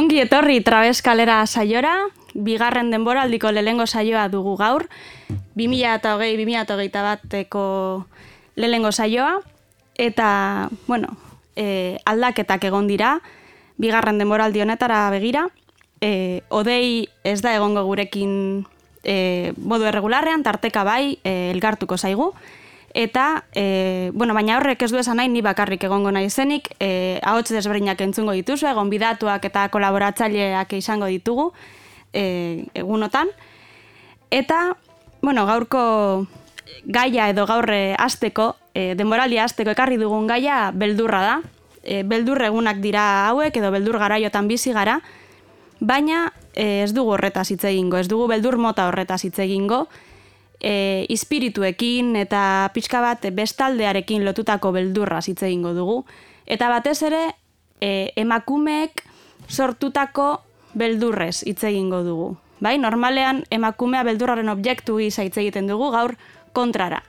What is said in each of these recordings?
ongi etorri trabeskalera saiora, bigarren denboraldiko lehengo saioa dugu gaur, 2008-2008 bateko lehengo saioa, eta, bueno, e, aldaketak egon dira, bigarren denboraldi honetara begira, e, odei ez da egongo gurekin e, modu erregularrean, tarteka bai, e, elgartuko zaigu, eta, e, bueno, baina horrek ez du esan nahi, ni bakarrik egongo nahi zenik, e, ahots desberdinak entzungo dituzu, egon bidatuak eta kolaboratzaileak izango ditugu, e, egunotan, eta, bueno, gaurko gaia edo gaurre asteko, e, denboraldi asteko ekarri dugun gaia beldurra da, e, beldur egunak dira hauek edo beldur garaiotan bizi gara, baina e, ez dugu horretaz hitz egingo, ez dugu beldur mota horretaz hitz egingo, e, ispirituekin eta pixka bat bestaldearekin lotutako beldurra hitz egingo dugu. Eta batez ere, e, emakumeek sortutako beldurrez hitz egingo dugu. Bai, normalean emakumea beldurraren objektu gisa hitz egiten dugu gaur kontrara.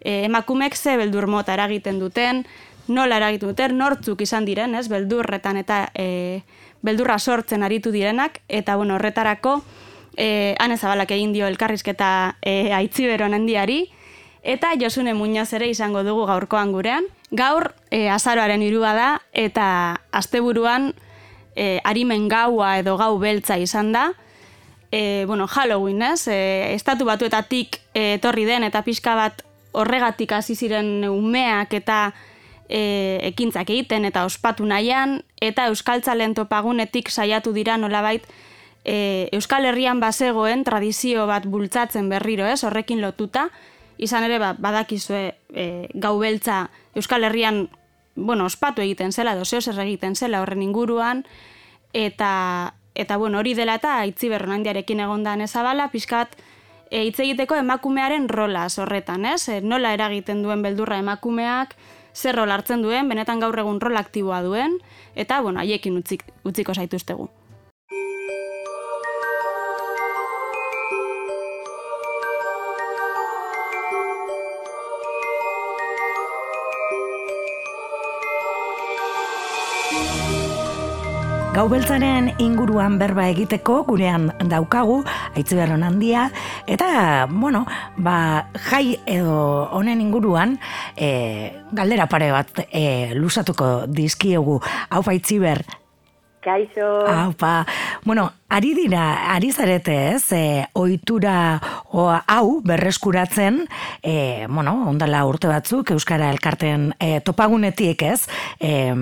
E, emakumeek ze beldur mota eragiten duten, nola eragiten duten, nortzuk izan diren, ez, beldurretan eta e, beldurra sortzen aritu direnak, eta bueno, horretarako, e, ane zabalak egin dio elkarrizketa e, aitziberon handiari, eta Josune Muñoz ere izango dugu gaurkoan gurean. Gaur, e, azaroaren irua da, eta asteburuan e, arimen gaua edo gau beltza izan da, e, bueno, Halloween, ez? E, estatu batuetatik e, etorri den eta pixka bat horregatik hasi ziren umeak eta e, ekintzak egiten eta ospatu nahian, eta Euskaltzalen topagunetik saiatu dira nolabait e, Euskal Herrian bazegoen tradizio bat bultzatzen berriro, ez, horrekin lotuta, izan ere ba, badakizue e, gau beltza Euskal Herrian bueno, ospatu egiten zela, edo zeo egiten zela horren inguruan, eta, eta bueno, hori dela eta itzi berron handiarekin egon da nezabala, pixkat, e, hitz egiteko emakumearen rola horretan, ez? E, nola eragiten duen beldurra emakumeak, zer rol hartzen duen, benetan gaur egun rol aktiboa duen, eta, bueno, haiekin utzik, utziko zaituztegu. Gau beltzaren inguruan berba egiteko gurean daukagu, aitziberron handia, eta, bueno, ba, jai edo honen inguruan, e, galdera pare bat e, lusatuko dizkiegu, hau aitziber, Kaixo. Aupa. Bueno, ari dira, ari zarete ez, e, oitura o, hau berreskuratzen, e, bueno, ondala urte batzuk, Euskara Elkarten e, topagunetik ez, e,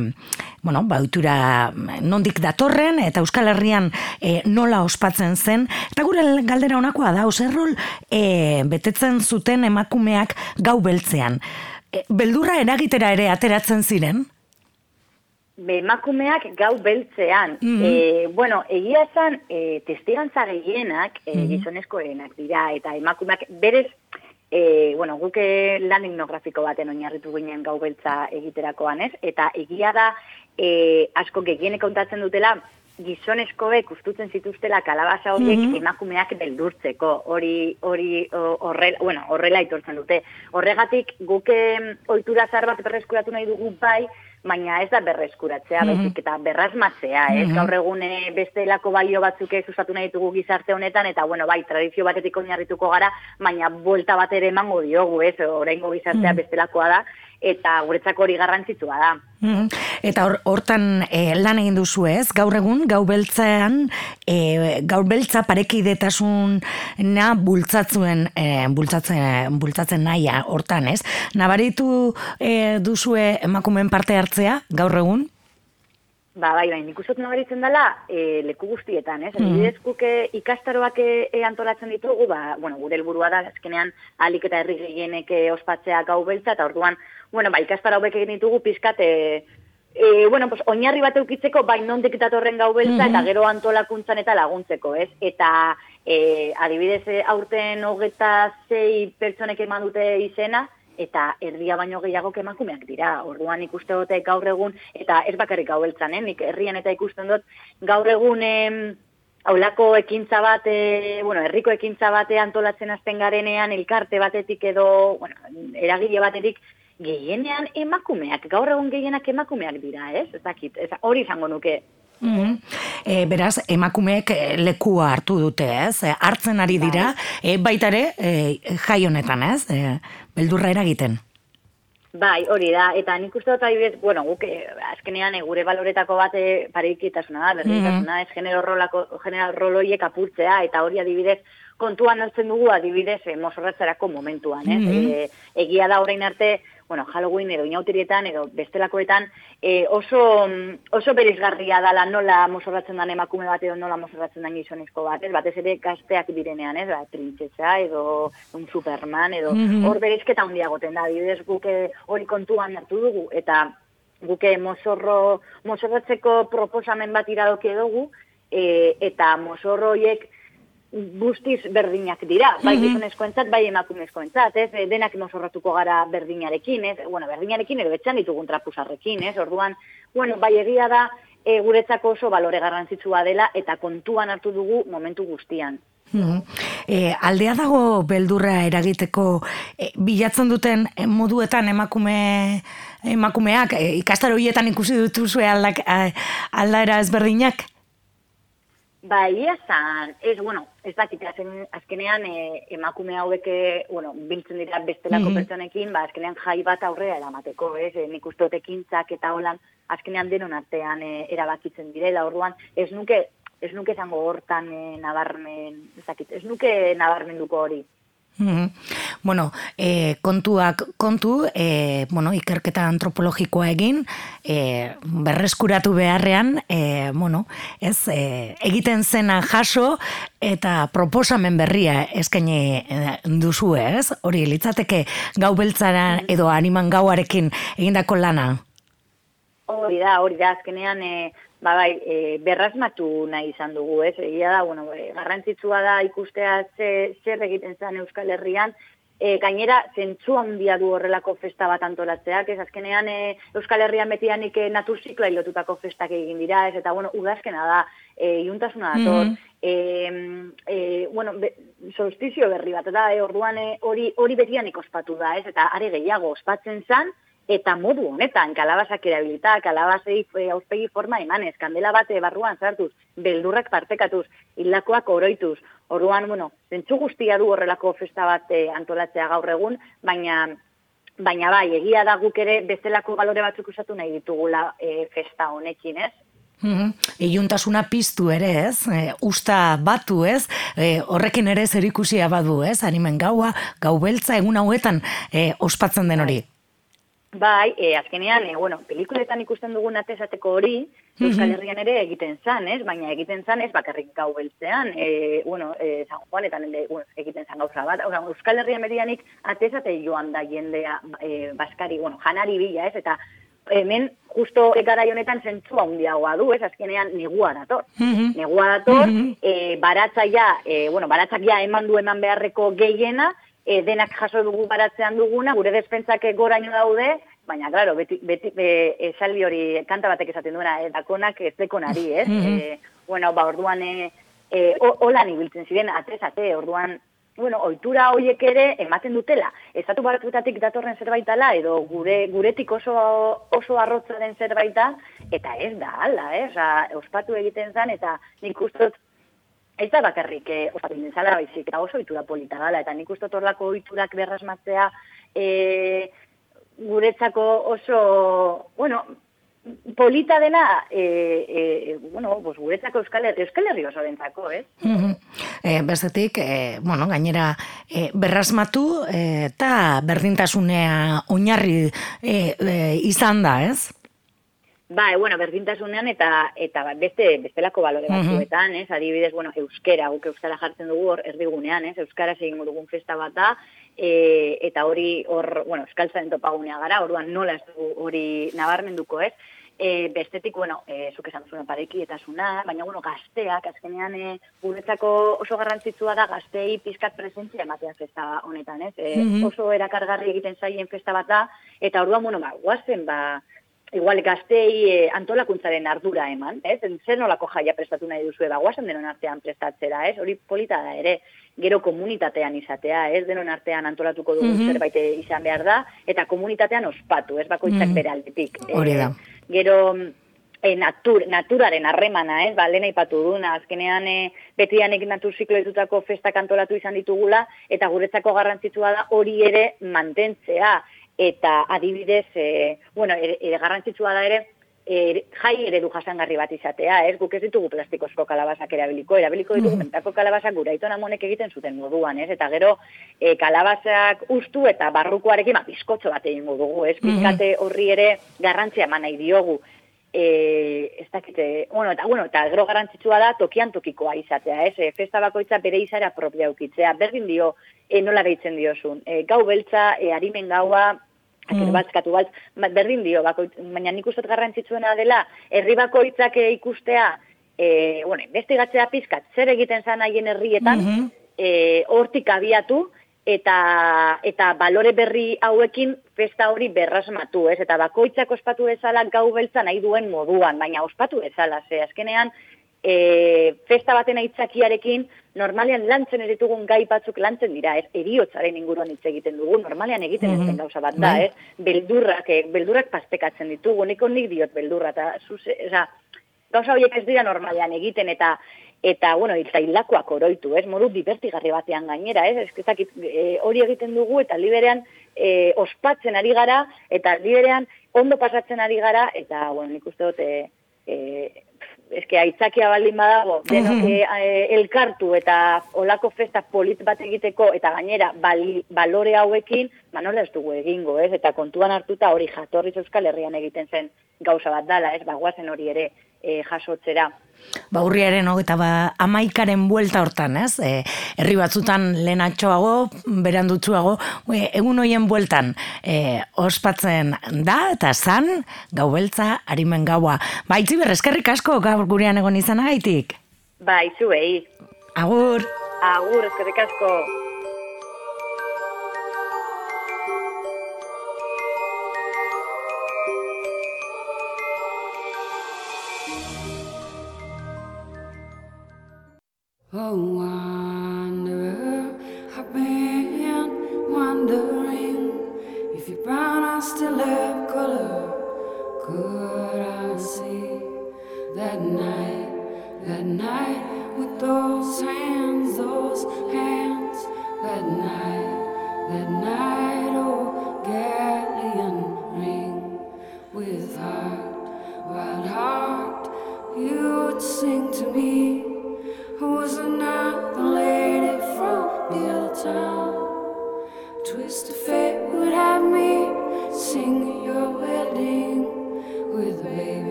bueno, ba, oitura nondik datorren, eta Euskal Herrian e, nola ospatzen zen, eta gure galdera honakoa da, oserrol e, betetzen zuten emakumeak gau beltzean. E, beldurra eragitera ere ateratzen ziren? Emakumeak gau beltzean. Mm -hmm. bueno, egia esan, e, testigantza gehienak e, mm -hmm. dira, eta emakumeak berez, e, bueno, guke lan etnografiko baten oinarritu ginen gau beltza egiterakoan, ez? Eta egia da, e, asko gehienek kontatzen dutela, gizonezkoek ustutzen zituztela kalabaza horiek mm emakumeak beldurtzeko, hori hori horrela, bueno, horrela aitortzen dute. Horregatik guke ohitura zar bat berreskuratu nahi dugu bai, baina ez da berreskuratzea, mm -hmm. eta berrazmatzea, ez? Mm Gaur egun eh, beste lako balio batzuk ez usatu nahi dugu gizarte honetan, eta bueno, bai, tradizio batetik oinarrituko gara, baina buelta bat ere emango diogu, ez? Oraingo gizartea mm bestelakoa da, eta guretzako hori garrantzitsua da. Mm-hmm. Eta hortan e, lan egin duzu ez, gaur egun, gau beltzean, e, gaur beltza parekidetasun na bultzatzen, e, bultzatzen, bultzatzen naia hortan ez. Nabaritu e, duzue emakumen parte hartzea gaur egun? Ba, bai, bai, nik usot nabaritzen dela e, leku guztietan, ez? Mm -hmm. ikastaroak e, e, antolatzen ditugu, ba, bueno, gure helburua da, azkenean alik eta herri gehienek ospatzea gau beltza, eta orduan bueno, ba, ikastara hauek egin ditugu pizkat, e, e, bueno, pues, oinarri bat eukitzeko, bai nondik datorren gau beltza, eta gero antolakuntzan eta laguntzeko, ez? Eta e, adibidez aurten hogeta zei pertsonek eman dute izena, eta erdia baino gehiago emakumeak dira. Orduan ikuste dute gaur egun, eta ez bakarrik beltzan, eh? nik herrian eta ikusten dut, gaur egun... Em, Aulako ekintza bat, e, bueno, herriko ekintza bate antolatzen azten garenean, elkarte batetik edo, bueno, eragile batetik, gehienean emakumeak, gaur egun gehienak emakumeak dira, ez? Ez dakit, ez, hori izango nuke Mm beraz, emakumeek lekua hartu dute, ez? hartzen ari dira, bai. e, baita ere, e, jai honetan, ez? E, beldurra eragiten. Bai, hori da, eta nik uste dut adibidez, bueno, guk azkenean e, gure baloretako bate pareikitasuna da, berdintasuna, mm ez genero rolako, general roloiek apurtzea, eta hori adibidez, kontuan hartzen dugu adibidez e, mosorratzerako momentuan, ez? Mm egia da orain arte, bueno, Halloween edo inautirietan edo bestelakoetan e, oso, oso berizgarria dala nola mosorratzen den emakume bat edo nola mosorratzen den gizonezko bat, ez? Batez ere gazteak direnean, ez? Ba, trintxetza edo un Superman edo mm hor berizketa goten da, bidez guke hori kontuan hartu dugu eta guke mosorro, mosorratzeko proposamen bat iradoke dugu e, eta mosorroiek guztiz berdinak dira, bai mm -hmm. bai emakumezkoentzat, ez? E, denak mozorratuko gara berdinarekin, ez? Bueno, berdinarekin edo etxan ditugun trapusarrekin, ez? Orduan, bueno, bai egia da, e, guretzako oso balore garrantzitsua dela eta kontuan hartu dugu momentu guztian. Mm aldea dago beldurra eragiteko e, bilatzen duten moduetan emakume emakumeak e, ikastaro hietan ikusi dutu aldak aldaera ezberdinak? Ba, ia zan, ez, bueno, ez dakit, azkenean e, emakume hauek, e, bueno, biltzen dira bestelako mm -hmm. pertsonekin, ba, azkenean jai bat aurrera eramateko, ez, e, nik ustotekin zak eta holan, azkenean denon artean e, erabakitzen direla, orduan, ez nuke, ez nuke zango hortan e, nabarmen, ez dakit, ez nuke nabarmenduko hori. Mm Bueno, e, kontuak kontu, e, bueno, ikerketa antropologikoa egin, e, berreskuratu beharrean, e, bueno, ez, e, egiten zena jaso eta proposamen berria eskaini duzu, ez? Hori litzateke gau beltzara edo animan gauarekin egindako lana. Hori da, hori da, azkenean, e, ba, bai, e, berrazmatu nahi izan dugu, ez? Egia da, bueno, e, garrantzitsua da ikustea ze, zer egiten zen Euskal Herrian, e, gainera, zentzu handia du horrelako festa bat antolatzeak, ez? Azkenean e, Euskal Herrian betianik e, naturzikloa ilotutako festak egin dira, ez? Eta, bueno, udazkena da, e, iuntasuna dator, mm e, bueno, be, solstizio berri bat, da, e, orduan hori hori betian ikospatu da, ez, eta are gehiago ospatzen zan, eta modu honetan, kalabazak erabilita, kalabazei e, auspegi forma emanez, kandela bate barruan zartuz, beldurrak partekatuz, hilakoak oroituz, orduan, bueno, zentsu guztia du horrelako festa bat e, antolatzea gaur egun, baina baina bai, egia da guk ere bestelako balore batzuk usatu nahi ditugula e, festa honekin, ez? Mm Iuntasuna piztu ere, ez? E, usta batu, ez? E, horrekin ere zer ikusia badu, ez? Animen gaua, gau beltza egun hauetan e, ospatzen den hori. Bai, e, azkenean, e, bueno, pelikuletan ikusten dugun atezateko hori, Euskal Herrian ere egiten zan, ez? Baina egiten zan, ez bakarrik gau beltzean, e, bueno, e, San Juanetan ere, bueno, egiten zan gauza bat. Ora, Euskal Herrian medianik atezate joan da jendea e, baskari, bueno, janari bila, ez? Eta hemen, justo ekara honetan zentzua hundiagoa du, ez? Azkenean, negua dator. Negua dator, e, baratzaia, e, bueno, baratzak ja eman du eman beharreko gehiena, e, denak jaso dugu baratzean duguna, gure despentzak goraino daude, baina, claro, beti, beti e, esaldi hori kanta batek esaten duena, e, dakonak ez dekonari, ez? Mm -hmm. e, bueno, ba, orduan, e, e, holan ibiltzen ziren, atez, ate, orduan, bueno, oitura horiek ere ematen dutela. Estatu baratutatik datorren zerbaitala, edo gure, guretik oso, oso arrotza den zerbaita, eta ez da, ala, eh? Osa, ospatu egiten zen, eta nik ustot Ez da bakarrik, eh, oza, zala baizik, eta oso oitura polita gala, eta nik uste torlako oiturak berrasmatzea e, guretzako oso, bueno, polita dela, e, e, bueno, pues, guretzako euskal herri, euskal herri oso dentzako, eh? Mm -hmm. e, Bezetik, e, bueno, gainera, e, berrasmatu eta berdintasunea oinarri e, e, izan da, ez? Ba, bueno, berdintasunean eta eta beste bestelako balore batzuetan, ez? Adibidez, bueno, euskera, guk euskara jartzen dugu hor erdigunean, ez? Euskara egingo dugun festa bat da, e, eta hori hor, bueno, euskaltzaren topagunea gara, orduan nola ez dugu hori nabarmenduko, ez? E, bestetik, bueno, e, zuk esan zuen pareki eta zuna, baina, bueno, gazteak, azkenean, e, guretzako oso garrantzitsua da gaztei pizkat presentzia ematea festa honetan, ez? E, Oso erakargarri egiten zaien festa bat da, eta orduan, bueno, ba, guazen, ba, igual gaztei e, antolakuntzaren ardura eman, ez? Zer nolako jaia prestatu nahi duzu eba, guazen denon artean prestatzera, ez? Hori polita da ere, gero komunitatean izatea, ez? Denon artean antolatuko dugu mm -hmm. zerbait izan behar da, eta komunitatean ospatu, ez? Bakoitzak mm -hmm. bere aldetik. Hori da. gero, e, natur, naturaren harremana, ez, ba, lehen aipatu duna, azkenean e, betianek natur zikloetutako festa kantolatu izan ditugula, eta guretzako garrantzitsua da hori ere mantentzea, eta adibidez, e, bueno, ere, ere garrantzitsua da ere, e, jai eredu jasangarri bat izatea, ez? Guk ez ditugu plastikozko kalabazak erabiliko, erabiliko ditugu mm -hmm. kalabazak gura ito namonek egiten zuten moduan, ez? Eta gero e, kalabazak ustu eta barrukoarekin, ba, bizkotxo bat egin dugu, ez? Bizkate horri ere garrantzia eman nahi diogu. E, ez dakite, bueno, eta, bueno, eta gero garrantzitsua da tokian tokikoa izatea, ez? E, festa bakoitza bere izara propia ukitzea, berdin dio, e, nola deitzen diozun. E, gau beltza, e, harimen gaua, Mm. Batzkatu bat, berdin dio, bako, baina nik uste garrantzitsuena dela, herri bakoitzak ikustea, e, bueno, investigatzea pizkat, zer egiten zan haien herrietan, mm -hmm. e, hortik abiatu, eta, eta balore berri hauekin festa hori berrasmatu, ez? Eta bakoitzak ospatu ezala gau beltza nahi duen moduan, baina ospatu ezala, ze azkenean, e, festa baten aitzakiarekin, normalean lantzen eritugun gai batzuk lantzen dira, ez, eriotzaren inguruan hitz egiten dugu, normalean egiten mm -hmm. gauza bat da, bai. ez, beldurrak, eh, beldurrak pastekatzen ditugu, niko nik diot beldurra, eta zuze, eza, gauza horiek ez dira normalean egiten, eta eta, bueno, eta hilakoak oroitu, ez, modu divertigarri batean gainera, ez, ez, e, hori egiten dugu, eta liberean e, ospatzen ari gara, eta liberean ondo pasatzen ari gara, eta, bueno, nik uste dut, e, e, eske aitzakia baldin badago, denok eh, elkartu eta olako festa polit bat egiteko eta gainera bali, balore hauekin, ba nola ez dugu egingo, ez? Eta kontuan hartuta hori jatorriz Euskal Herrian egiten zen gauza bat dala, ez? Ba guazen hori ere e, jasotzera. Ba, urriaren hogeta ba, amaikaren buelta hortan, ez? E, herri batzutan lehenatxoago, berandutzuago, e, egun hoien bueltan e, ospatzen da, eta zan, gau beltza, harimen gaua. Ba, itzi berrezkerrik asko, gaur gurean egon izan agaitik? Ba, itzu Agur. Agur, eskerrik asko.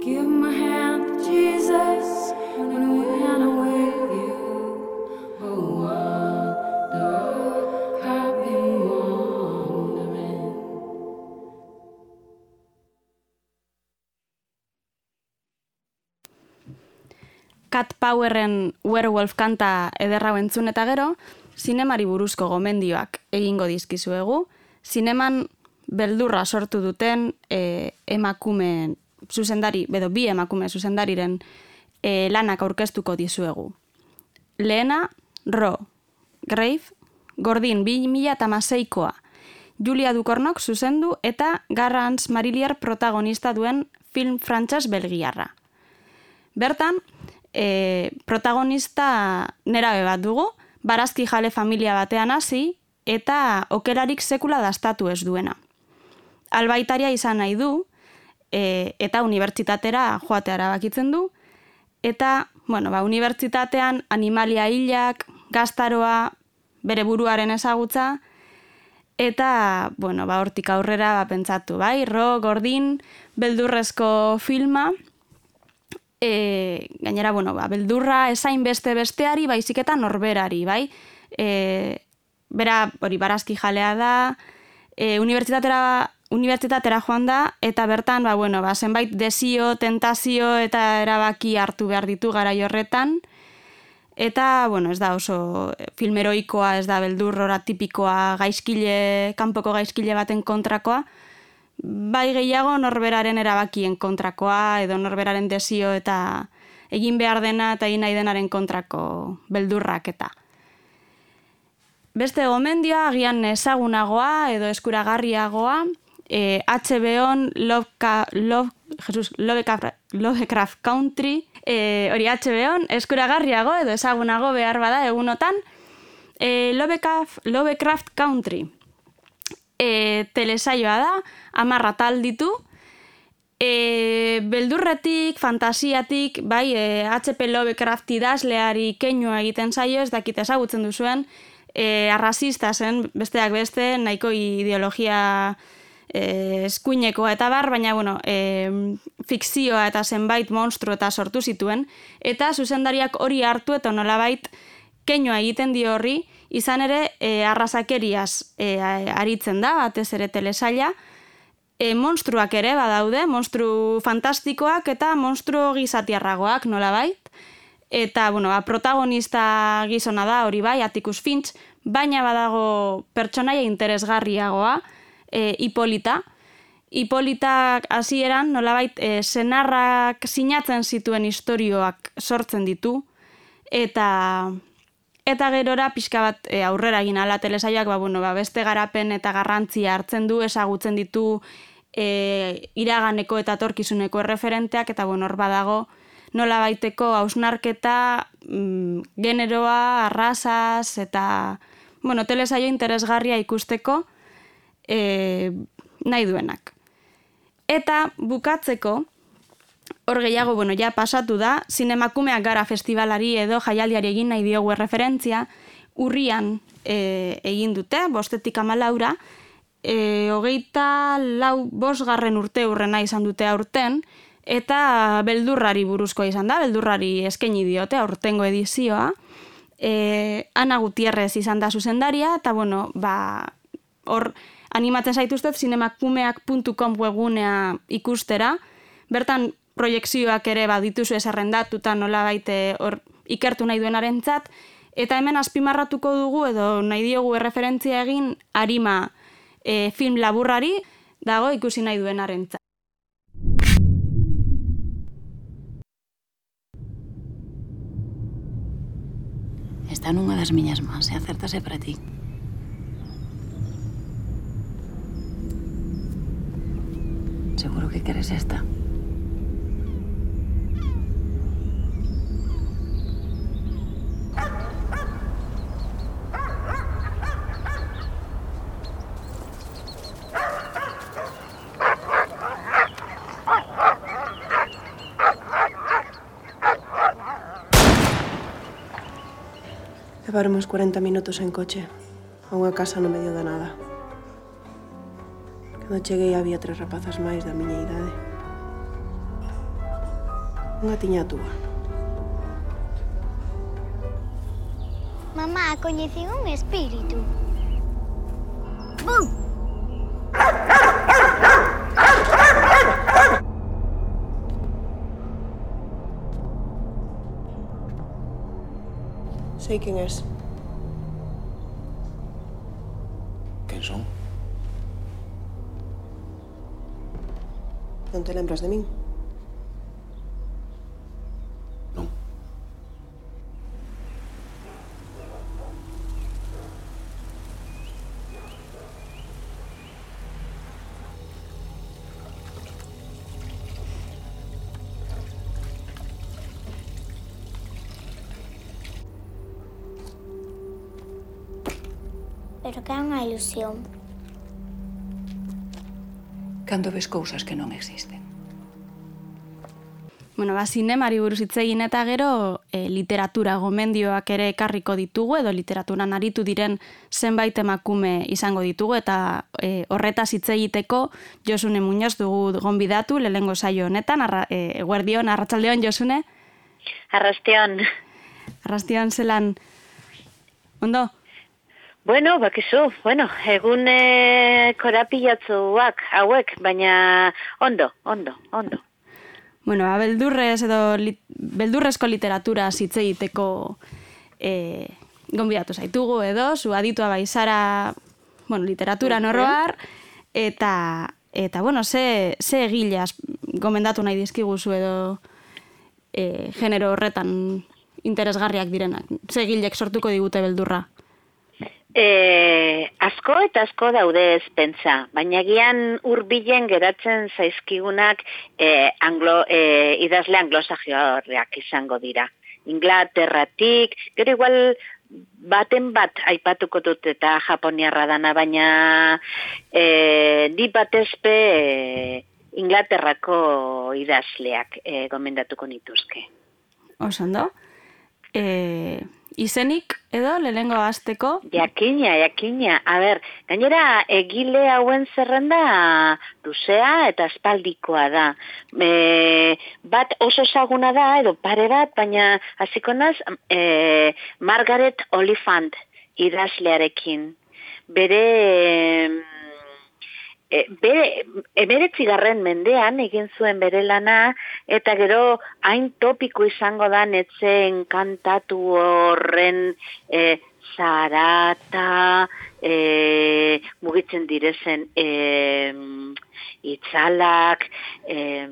Give my hand Jesus when I'm with you. Oh, wonder, I've been wondering. Cat Poweren Werewolf kanta ederra entzun eta gero, zinemari buruzko gomendioak egingo dizkizuegu, zineman beldurra sortu duten e, emakumeen zuzendari, bedo bi emakume zuzendariren e, lanak aurkeztuko dizuegu. Lehena, Ro, Grave, Gordin, bi mila eta maseikoa, Julia Dukornok zuzendu eta Garrantz Mariliar protagonista duen film frantzaz belgiarra. Bertan, e, protagonista nera bat dugu, barazki jale familia batean hasi eta okelarik sekula dastatu ez duena. Albaitaria izan nahi du, e, eta unibertsitatera joatea erabakitzen du. Eta, bueno, ba, unibertsitatean animalia hilak, gaztaroa, bere buruaren ezagutza, eta, bueno, ba, hortik aurrera ba, pentsatu, bai, ro, gordin, beldurrezko filma, e, gainera, bueno, ba, beldurra esain beste besteari, baizik eta norberari, bai, e, bera, hori, barazki jalea da, e, unibertsitatera unibertsitatera joan da, eta bertan, ba, bueno, ba, zenbait desio, tentazio eta erabaki hartu behar ditu gara horretan. Eta, bueno, ez da oso filmeroikoa, ez da beldurrora tipikoa gaizkile, kanpoko gaizkile baten kontrakoa, bai gehiago norberaren erabakien kontrakoa edo norberaren desio eta egin behar dena eta egin nahi denaren kontrako beldurrak eta. Beste gomendioa, agian ezagunagoa edo eskuragarriagoa, e, HBO-on Love, Jesus, Lovecraft Country, e, hori HBO-on eskuragarriago edo ezagunago behar bada egunotan, e, Lovecraft, Lovecraft Country. E, telesaioa da, amarra tal ditu, e, beldurretik, fantasiatik, bai, e, HP Lovecraft idazleari keinua egiten zaio, ez dakit ezagutzen duzuen, e, arrazista zen, besteak beste, nahiko ideologia e, eskuinekoa eta bar, baina, bueno, e, fikzioa eta zenbait monstru eta sortu zituen, eta zuzendariak hori hartu eta nolabait keinoa egiten di horri, izan ere e, arrazakeriaz e, aritzen da, batez ere telesaila, e, monstruak ere badaude, monstru fantastikoak eta monstru gizatiarragoak nolabait, eta, bueno, ba, protagonista gizona da hori bai, Atticus Finch, baina badago pertsonaia interesgarriagoa, e, Ipolita. Ipolitak hasieran nolabait e, senarrak sinatzen zituen istorioak sortzen ditu eta eta gerora pixka bat e, aurrera egin ala telesaioak ba, bueno, ba, beste garapen eta garrantzia hartzen du ezagutzen ditu e, iraganeko eta torkizuneko referenteak eta bueno, hor badago nola baiteko hausnarketa mm, generoa, arrasaz eta bueno, telesaio interesgarria ikusteko e, nahi duenak. Eta bukatzeko, hor gehiago, bueno, ja pasatu da, zinemakumeak gara festivalari edo jaialdiari egin nahi diogu referentzia, urrian e, egin dute, bostetik amalaura, e, hogeita lau bosgarren urte urrena izan dute aurten, eta beldurrari buruzkoa izan da, beldurrari eskaini diote aurtengo edizioa, e, Ana Gutierrez izan da zuzendaria, eta bueno, ba, hor, animatzen zaituztet zinemakumeak.com webgunea ikustera, bertan proiektzioak ere badituzu esarrendatuta nola baite hor ikertu nahi duenaren txat, eta hemen azpimarratuko dugu edo nahi diogu erreferentzia egin harima e, film laburrari dago ikusi nahi duenaren txat. Está nunha das miñas mans e acertase para ti. que queres esta? Levaremos 40 minutos en coche a unha casa no medio da nada. Cando cheguei había tres rapazas máis da miña idade. Unha tiña a túa. Mamá, coñecín un espírito. Bum! Sei quen és. Non te lembras de min? Non. Pero que é unha ilusión. Cando ves cousas que non existen. Bueno, ba, zinemari buruz hitz egin eta gero e, literatura gomendioak ere ekarriko ditugu edo literaturan aritu diren zenbait emakume izango ditugu eta e, horretaz hitz egiteko Josune Muñoz dugu gonbidatu lehengo saio honetan, arra, e, guardion, arratsaldeon Josune? Arrastion. Arrastion zelan, ondo? Bueno, bakizu, bueno, egun e, korapilatzuak hauek, baina ondo, ondo, ondo. Bueno, ba, beldurrez edo li, beldurrezko literatura hitz egiteko e, gonbidatu zaitugu edo, zu aditua baizara, bueno, literatura noroar, eta Eta, bueno, ze, ze egileaz gomendatu nahi dizkiguzu edo e, genero horretan interesgarriak direnak. Ze sortuko digute beldurra. E, asko eta asko daude ez pentsa, baina gian urbilen geratzen zaizkigunak e, anglo, e, idazle anglosajioak izango dira. Inglaterratik, gero igual baten bat aipatuko dut eta japoniarra dana, baina e, di batezpe e, Inglaterrako idazleak e, gomendatuko nituzke. Osando? E, izenik edo lehengo hasteko? Jakina, jakina. A ber, gainera egile hauen zerrenda luzea eta espaldikoa da. E, bat oso saguna da, edo pare bat, baina hasiko naz, e, Margaret Oliphant idazlearekin. Bere... E, bere, emeretzi garren mendean egin zuen bere lana, eta gero hain topiko izango da netzen kantatu horren e, zarata, e, mugitzen direzen e, itzalak, e,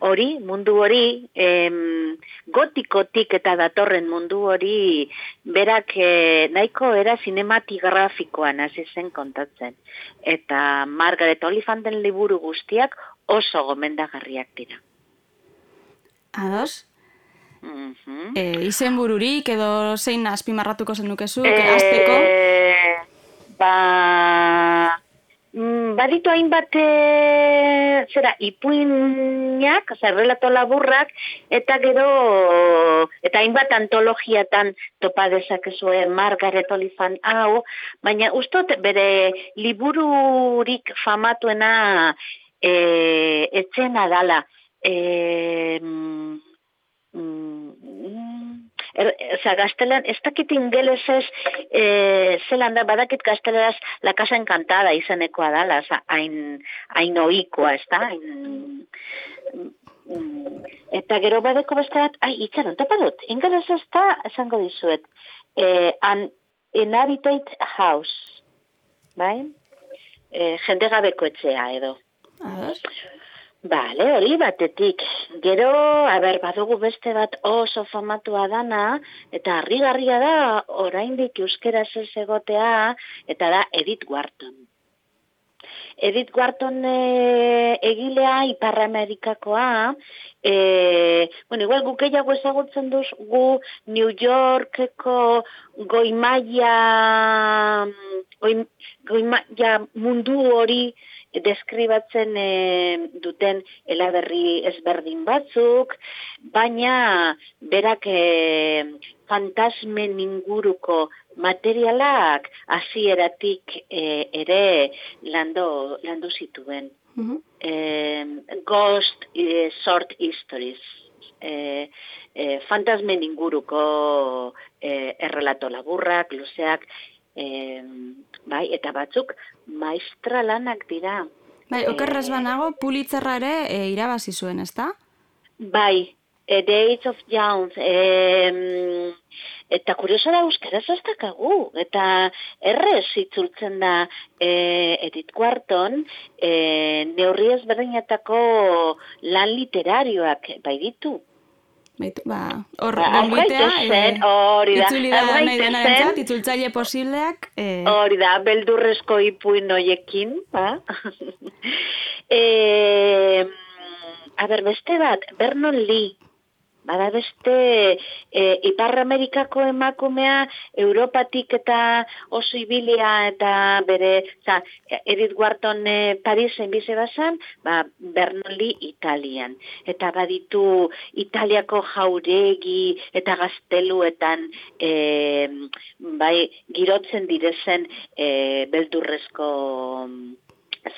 hori, mundu hori, e, gotikotik eta datorren mundu hori, berak e, nahiko era sinematigrazikoan hasi zen kontatzen. Eta Margaret Olifanten liburu guztiak oso gomendagarriak dira. Ados? Mm -hmm. e, izen bururik edo zein azpimarratuko zen dukezu, e, azteko? Ba, mm, baditu hainbat e, zera, ipuinak, oza, relato laburrak, eta gero, eta hainbat antologiatan topa dezakezue Margaret Olifant hau, baina ustot bere libururik famatuena e, etzena dala. E, er, oza, gaztelan, ez dakit ingeles ez, e, zelan da, badakit gazteleraz la casa encantada izanekoa dala, oza, hain, hain oikoa, ez da, hain, eta gero badeko beste bat, ai, itxaron, topa dut, ingeles ez da, esango dizuet, e, an inhabitate house, bai? E, jende gabeko etxea, edo. Bale, hori batetik. Gero, a ber, badugu beste bat oso famatua dana, eta harrigarria da, oraindik euskera ez egotea, eta da Edith Wharton. Edith Wharton e, egilea Ipar Amerikakoa, e, bueno, igual guk gehiago ezagutzen duz, gu New Yorkeko goimaia, goi, goimaia mundu hori deskribatzen e, duten elaberri ezberdin batzuk, baina berak e, fantasmen inguruko materialak hasieratik e, ere lando, landu zituen. Mm ghost e, short histories. E, e, fantasmen inguruko e, errelato laburrak, luzeak, e, bai, eta batzuk maestra lanak dira. Bai, okerrez banago, pulitzerra ere e, irabazi zuen, ezta? Bai, e, The Age of Jones, e, eta kurioso da euskaraz ez dakagu, eta errez itzultzen da e, Edith Wharton, e, neurri ezberdinetako lan literarioak bai ditu. Baitu, ba, hor, ba, gonbitea, eh, hori da, itzuli da nahi dena entzat, itzultzaile posibleak. Eh. Hori da, beldurrezko ipuin noiekin, ba. e, a ber, beste bat, Vernon Lee, Bada beste e, Ipar Amerikako emakumea Europatik eta oso ibilia eta bere, za, Edith Wharton e, Parisen bize basan, ba, Bernoli Italian. Eta baditu Italiako jauregi eta gazteluetan e, bai, girotzen direzen e, beldurrezko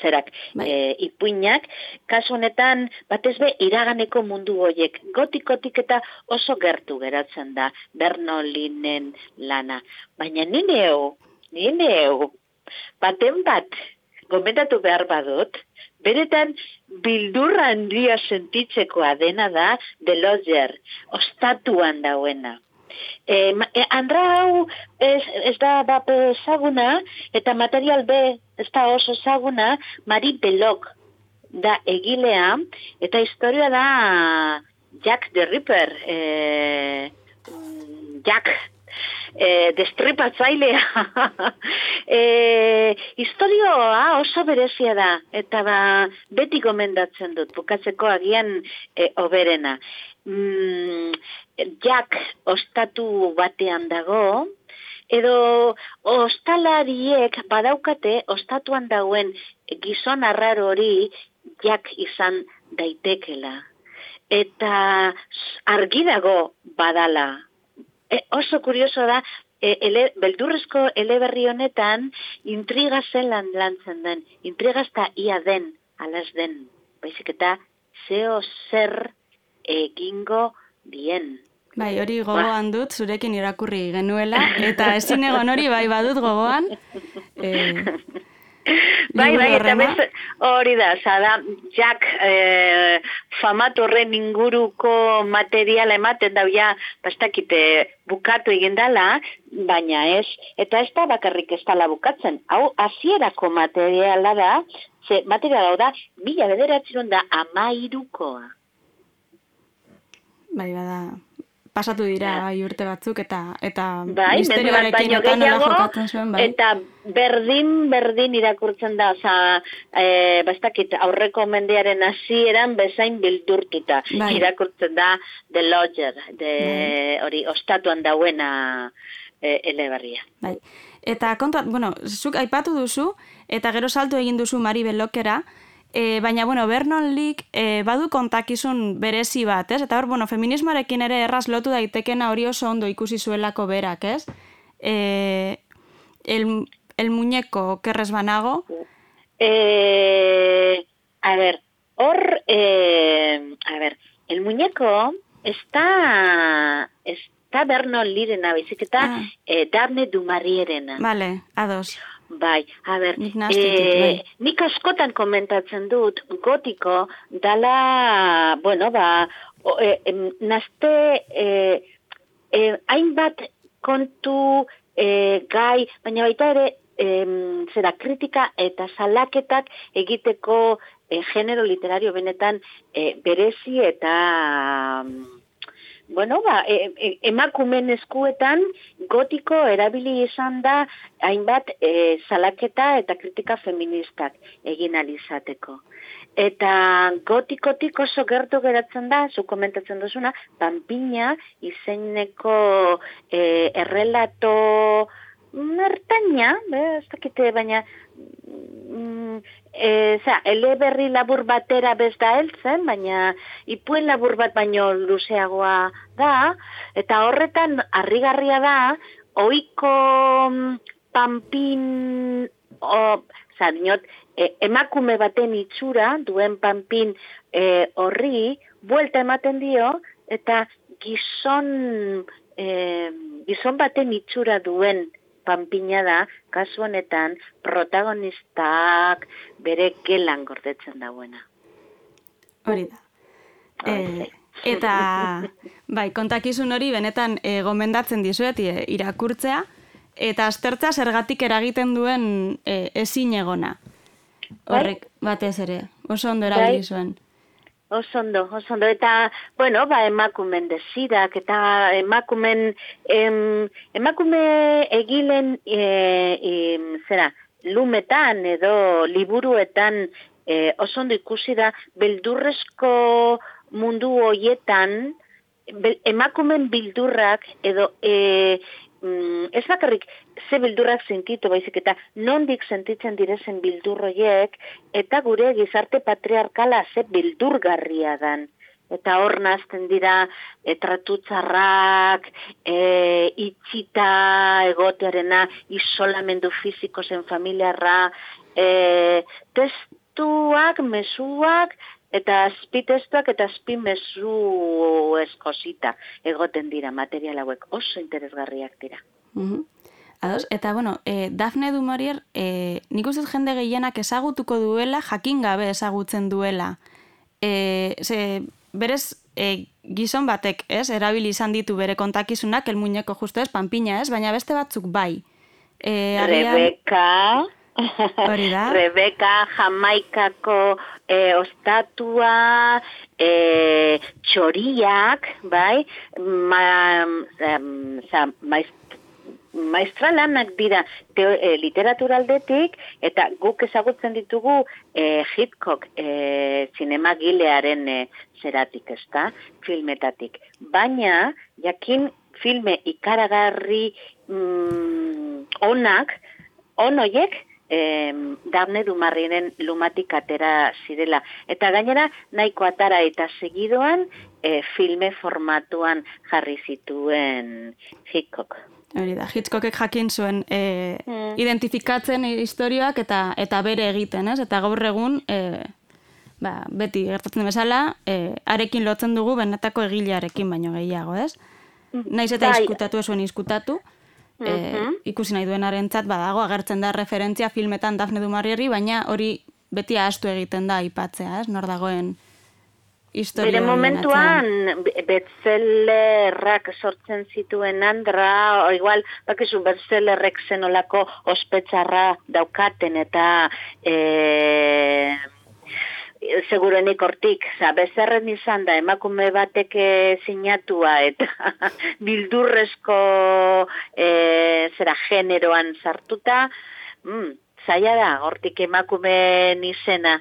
zerak bai. e, ipuinak, kasu honetan batez be iraganeko mundu hoiek gotikotik eta oso gertu geratzen da Bernolinen lana. Baina nineo, nineo, baten bat, gomentatu behar badut, beretan bildurra handia sentitzekoa dena da de Lodger, ostatuan dauena. E, andra hau ez, ez da bape ezaguna eta material B ez da oso ezaguna Mari Belok da egilea, eta historia da Jack the Ripper, e, Jack e, destripatzailea. e, historioa oso berezia da, eta ba, beti gomendatzen dut, bukatzeko agian e, oberena. Mm, Jack ostatu batean dago, edo ostalariek badaukate ostatuan dauen gizon arraro hori jak izan daitekela. Eta argi dago badala. E, oso kurioso da, e, ele, beldurrezko eleberri honetan intriga zelan lantzen den. Intriga ia den, alaz den. Baizik eta zeo zer egingo dien. Bai, hori gogoan dut, zurekin irakurri genuela, eta ezin egon hori bai badut gogoan. E, bai, bai, eta bez, hori da, zada, Jack e, famatorren inguruko materiala ematen da, ja, bastakite bukatu egindala, baina ez, eta ez da bakarrik ez dala bukatzen. Hau, hasierako materiala da, ze materiala da, bila bederatzen da amairukoa. Bai, bada, pasatu dira bai, urte batzuk eta eta bai, misterioarekin eta nola jokatzen zuen bai. Eta berdin berdin irakurtzen da, osea, eh bastakit aurreko mendearen hasieran bezain bildurtuta bai. irakurtzen da The Lodger, de bai. hori ostatuan dauena e, eleberria. Bai. Eta kontu, bueno, zuk aipatu duzu eta gero saltu egin duzu Mari Belokera, E, baina, bueno, Vernon Lee e, badu kontakizun berezi bat, ez? Eta hor, bueno, feminismoarekin ere erraz lotu daitekena hori oso ondo ikusi zuelako berak, ez? E, el, el muñeko kerrez banago? E, a ver, hor, e, a ver, el muñeko está, está Vernon Lee dena, bizik eta ah. e, Darne Dumarierena. Vale, ados. Bai, a ber, e, nik askotan komentatzen dut gotiko dala, bueno, ba, o, e, nazte e, e, hainbat kontu e, gai, baina baita ere e, zera kritika eta salaketak egiteko e, genero literario benetan e, berezi eta bueno, ba, e, e, emakumen eskuetan gotiko erabili izan da hainbat e, salaketa eta kritika feministak egin alizateko. Eta gotikotik oso gertu geratzen da, zu komentatzen duzuna, Pampina izeneko e, errelato mertaina, ez dakite, baina mm, e, za, eleberri labur batera bez da heltzen, baina ipuen labur bat baino luzeagoa da, eta horretan harrigarria da, oiko mm, pampin, o, za, dinot, e, emakume baten itxura, duen pampin e, horri, buelta ematen dio, eta gizon, e, gizon baten itxura duen panpina da, kasu honetan, protagonistak bere gelan gordetzen dauena. Hori da. E, eta, bai, kontakizun hori benetan e, gomendatzen dizuet e, irakurtzea, eta aztertza zergatik eragiten duen e, ezin egona. Bai. Horrek, batez ere, oso ondo erabili bai. Osondo, osondo, eta, bueno, ba, emakumen desirak, eta emakumen, em, emakume egilen, e, e, zera, lumetan edo liburuetan e, osondo ikusi da, beldurrezko mundu hoietan, emakumen bildurrak edo e, mm, ez bakarrik ze bildurrak sentitu baizik eta nondik sentitzen direzen bildurroiek eta gure gizarte patriarkala ze bildurgarria dan. Eta hor nazten dira etratutzarrak, e, itxita egotearena, isolamendu fiziko zen familiarra, e, testuak, mesuak, eta azpitestuak eta azpimezu eskozita egoten dira material hauek oso interesgarriak dira. Mm Ados, eta bueno, e, Dafne du Maurier, e, nik uste jende gehienak ezagutuko duela, jakin gabe ezagutzen duela. E, ze, berez, e, gizon batek, ez, erabili izan ditu bere kontakizunak, el muñeko justo ez, panpina ez, baina beste batzuk bai. E, Rebeka... Hori da. Rebeka, Jamaikako e, ostatua, e, txoriak, bai, ma, em, za, maiz, maestra lanak dira e, literaturaldetik, eta guk ezagutzen ditugu e, Hitchcock e, zinemagilearen e, zeratik, ezta, filmetatik. Baina, jakin filme ikaragarri mm, onak, onoiek, em, Dafne Dumarriren lumatik atera zirela. Eta gainera, nahiko atara eta segidoan, e, filme formatuan jarri zituen Hitchcock. Hori da, Hitchcockek jakin zuen e, Mm. identifikatzen historioak eta eta bere egiten, ez? Eta gaur egun, e, ba, beti gertatzen bezala, e, arekin lotzen dugu benetako egilearekin baino gehiago, ez? Naiz eta Bai. izkutatu ez izkutatu, e, ikusi nahi duenarentzat badago agertzen da referentzia filmetan Dafne du Maurieri, baina hori beti ahaztu egiten da aipatzea, ez? Nor dagoen historia Bere momentuan atzean. be- bestsellerrak sortzen zituen andra, o igual, bakizu bestsellerrek zenolako ospetsarra daukaten eta e, segurenik hortik, za, bezerren izan da, emakume batek sinatua eta bildurrezko e, zera generoan sartuta, mm, zaila da, hortik emakumeen izena,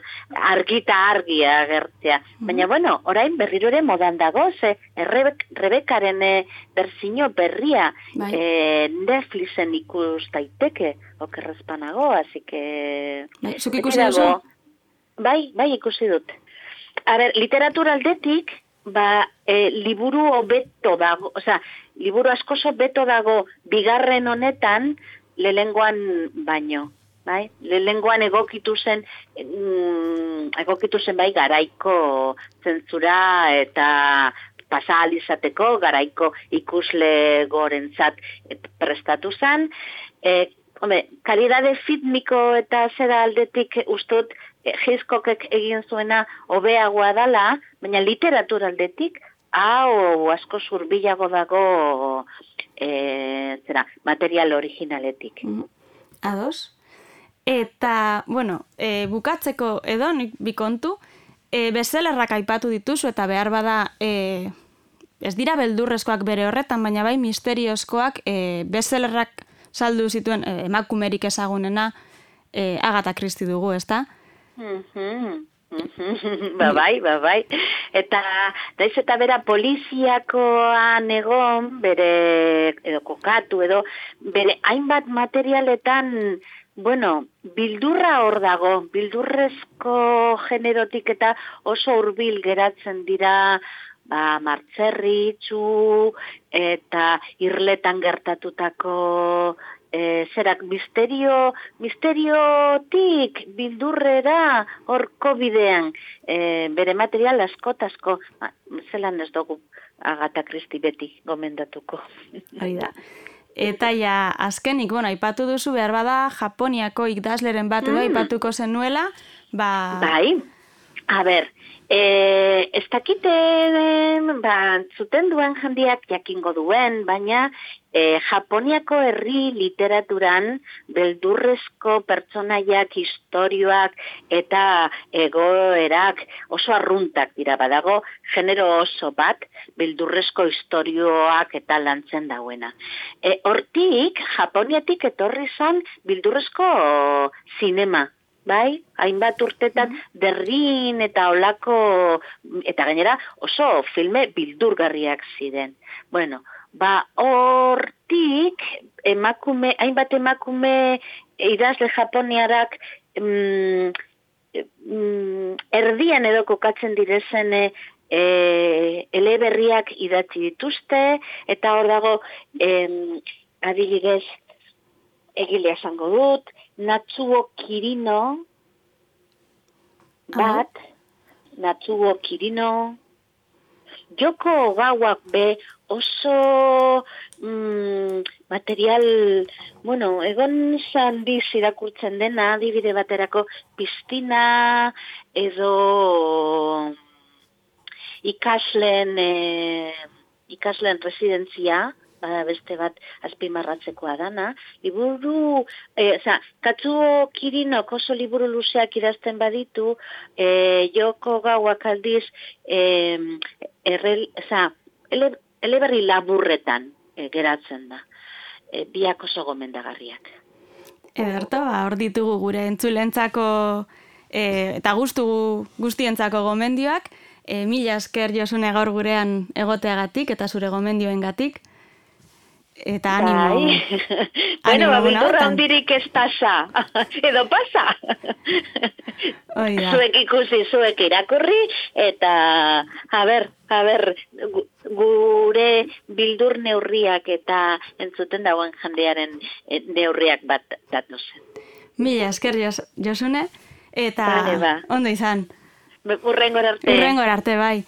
argita argia agertzea. Baina, bueno, orain berriro ere modan dago, ze Errebek, Rebekaren eh, berzino berria Bai. eh, Netflixen ikus daiteke, okerrezpanago, así que... Bai, zuk ikusi dago. Bai, bai ikusi dut. A ber, literatura aldetik, ba, e, liburu hobeto dago, osea, liburu askoso beto dago bigarren honetan, lehengoan baino. Bai? Lehengoan egokitu zen, mm, egokitu zen bai garaiko zentzura eta pasa ahal izateko garaiko ikusle gorentzat eh, prestatu zen. E, hombre, kalidade fitmiko eta zera aldetik ustut e, Hitchcockek egin zuena hobeagoa dala, baina literatura aldetik hau asko zurbilago dago e, zera, material originaletik. Mhm. Ados. Eta, bueno, e, bukatzeko edo nik bikontu, e, bezelerrak aipatu dituzu eta behar bada e, ez dira beldurrezkoak bere horretan, baina bai misteriozkoak e, bezelerrak saldu zituen e, emakumerik ezagunena e, Agatha Christie dugu, ezta? Mhm. Mhm. ba bai, ba bai. Eta daiz eta bera poliziakoan egon, bere edo kokatu edo bere hainbat materialetan Bueno, bildurra hor dago, bildurrezko generotik eta oso hurbil geratzen dira ba, martzerri, itxu, eta irletan gertatutako e, zerak misterio, misteriotik bildurrera horko bidean e, bere material askotasko, ba, zelan ez dugu Agatha Christie beti gomendatuko. Hori da. Eta ja, azkenik, bueno, aipatu duzu behar bada Japoniako ikdasleren bat edo aipatuko zenuela, ba... Bai, a ber, e, ez dakite, ba, zuten duen jandiak jakingo duen, baina e, Japoniako herri literaturan beldurrezko pertsonaiak, historioak eta egoerak oso arruntak dira badago, genero oso bat beldurrezko historioak eta lantzen dauena. E, hortik, Japoniatik etorri zan bildurrezko zinema, bai, hainbat urtetan derrin eta olako, eta gainera oso filme bildurgarriak ziren. Bueno, ba hortik emakume, hainbat emakume idazle japoniarak mm, mm, erdian edo kokatzen direzen e, eleberriak idatzi dituzte, eta hor dago em, adibidez egilea esango dut, Natsuo Kirino, bat, Natsuo Kirino, Joko gauak be oso mm, material, bueno, egon zandiz irakurtzen dena, adibide baterako piztina edo ikasleen, e, ikasleen residentzia, bada beste bat azpimarratzekoa dana. Liburu, e, oza, katzuo kirinok oso liburu luzeak idazten baditu, e, joko gauak aldiz, e, errel, oza, ele, eleberri laburretan e, geratzen da. E, biak oso gomendagarriak. Ederto, ba, hor ditugu gure entzulentzako e, eta gustu guztientzako gomendioak, e, mila esker josune gaur gurean egoteagatik eta zure gomendioengatik. Eta animo. Bai. bueno, ba, bilturra hondirik ez pasa. Edo pasa. Hoi da. zuek ikusi, zuek irakurri, eta, a ber, a ber, gu- gure bildur neurriak eta entzuten dagoen jendearen eh, neurriak bat datozen. Mila esker jos, josune, eta Bale, ba. ondo izan. Urrengor arte. Urrengor arte, bai.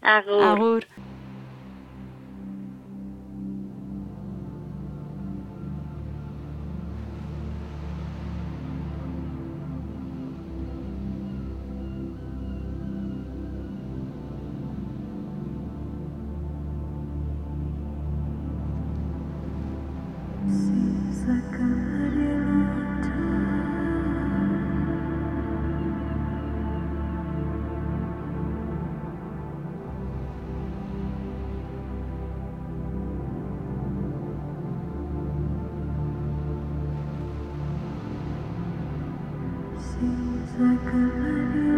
Agur. Agur. Hello,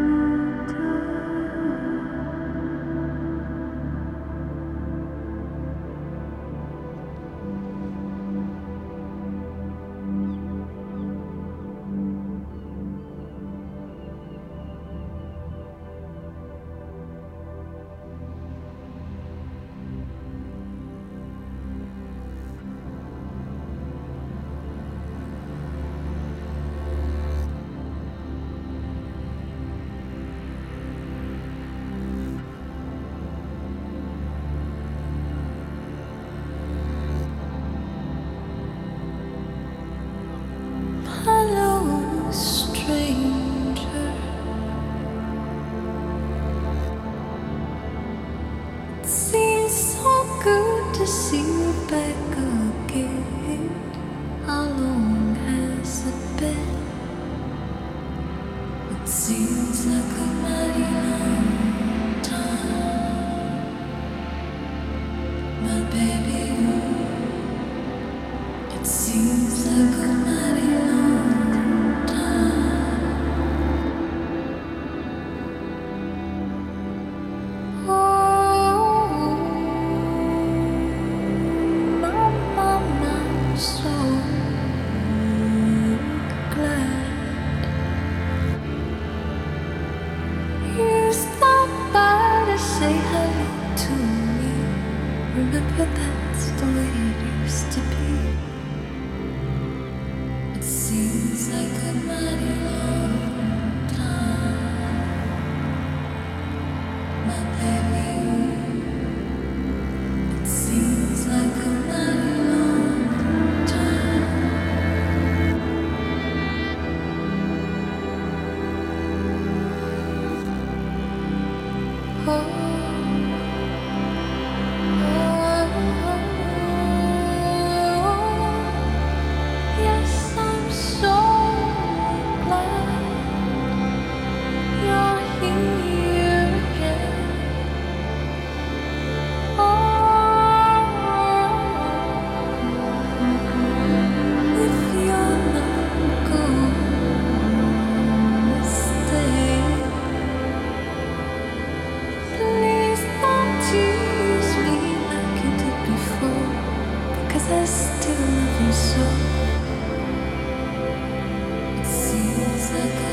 like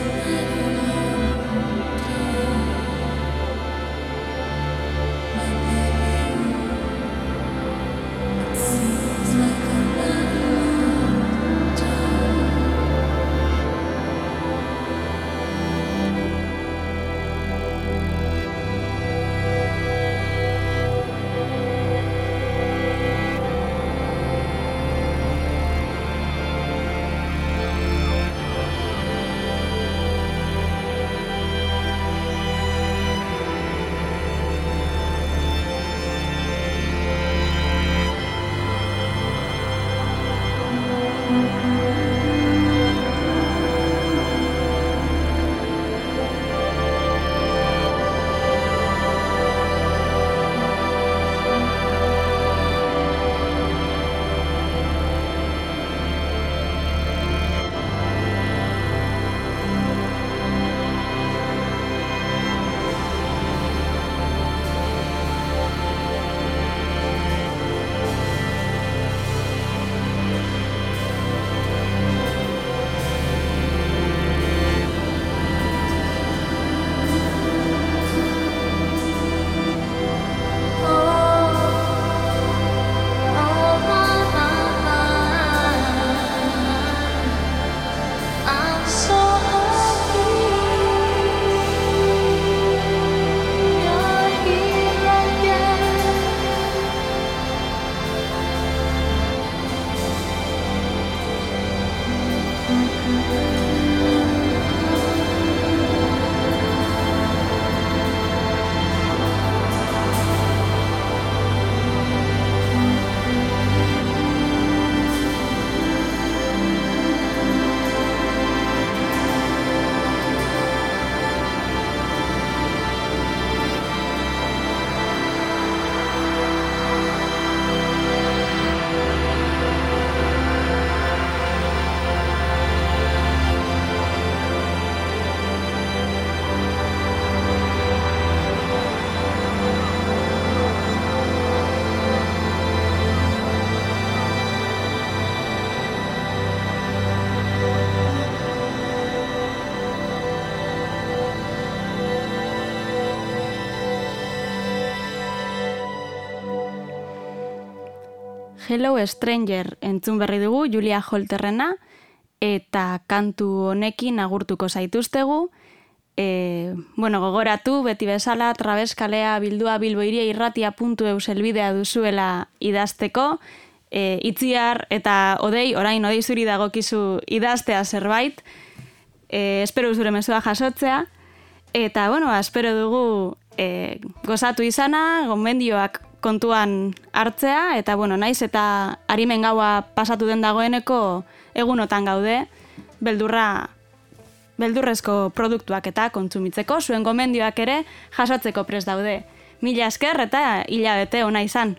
Hello Stranger entzun berri dugu Julia Holterrena eta kantu honekin agurtuko zaituztegu. E, bueno, gogoratu, beti bezala, trabeskalea bildua bilboiria irratia puntu elbidea duzuela idazteko. E, itziar eta odei, orain odei zuri dagokizu idaztea zerbait. E, espero zure mezua jasotzea. Eta, bueno, ba, espero dugu e, gozatu izana, gomendioak kontuan hartzea, eta, bueno, naiz eta harimen gaua pasatu den dagoeneko egunotan gaude, beldurra beldurrezko produktuak eta kontsumitzeko, zuen gomendioak ere jasotzeko pres daude. Mila esker eta hilabete ona izan.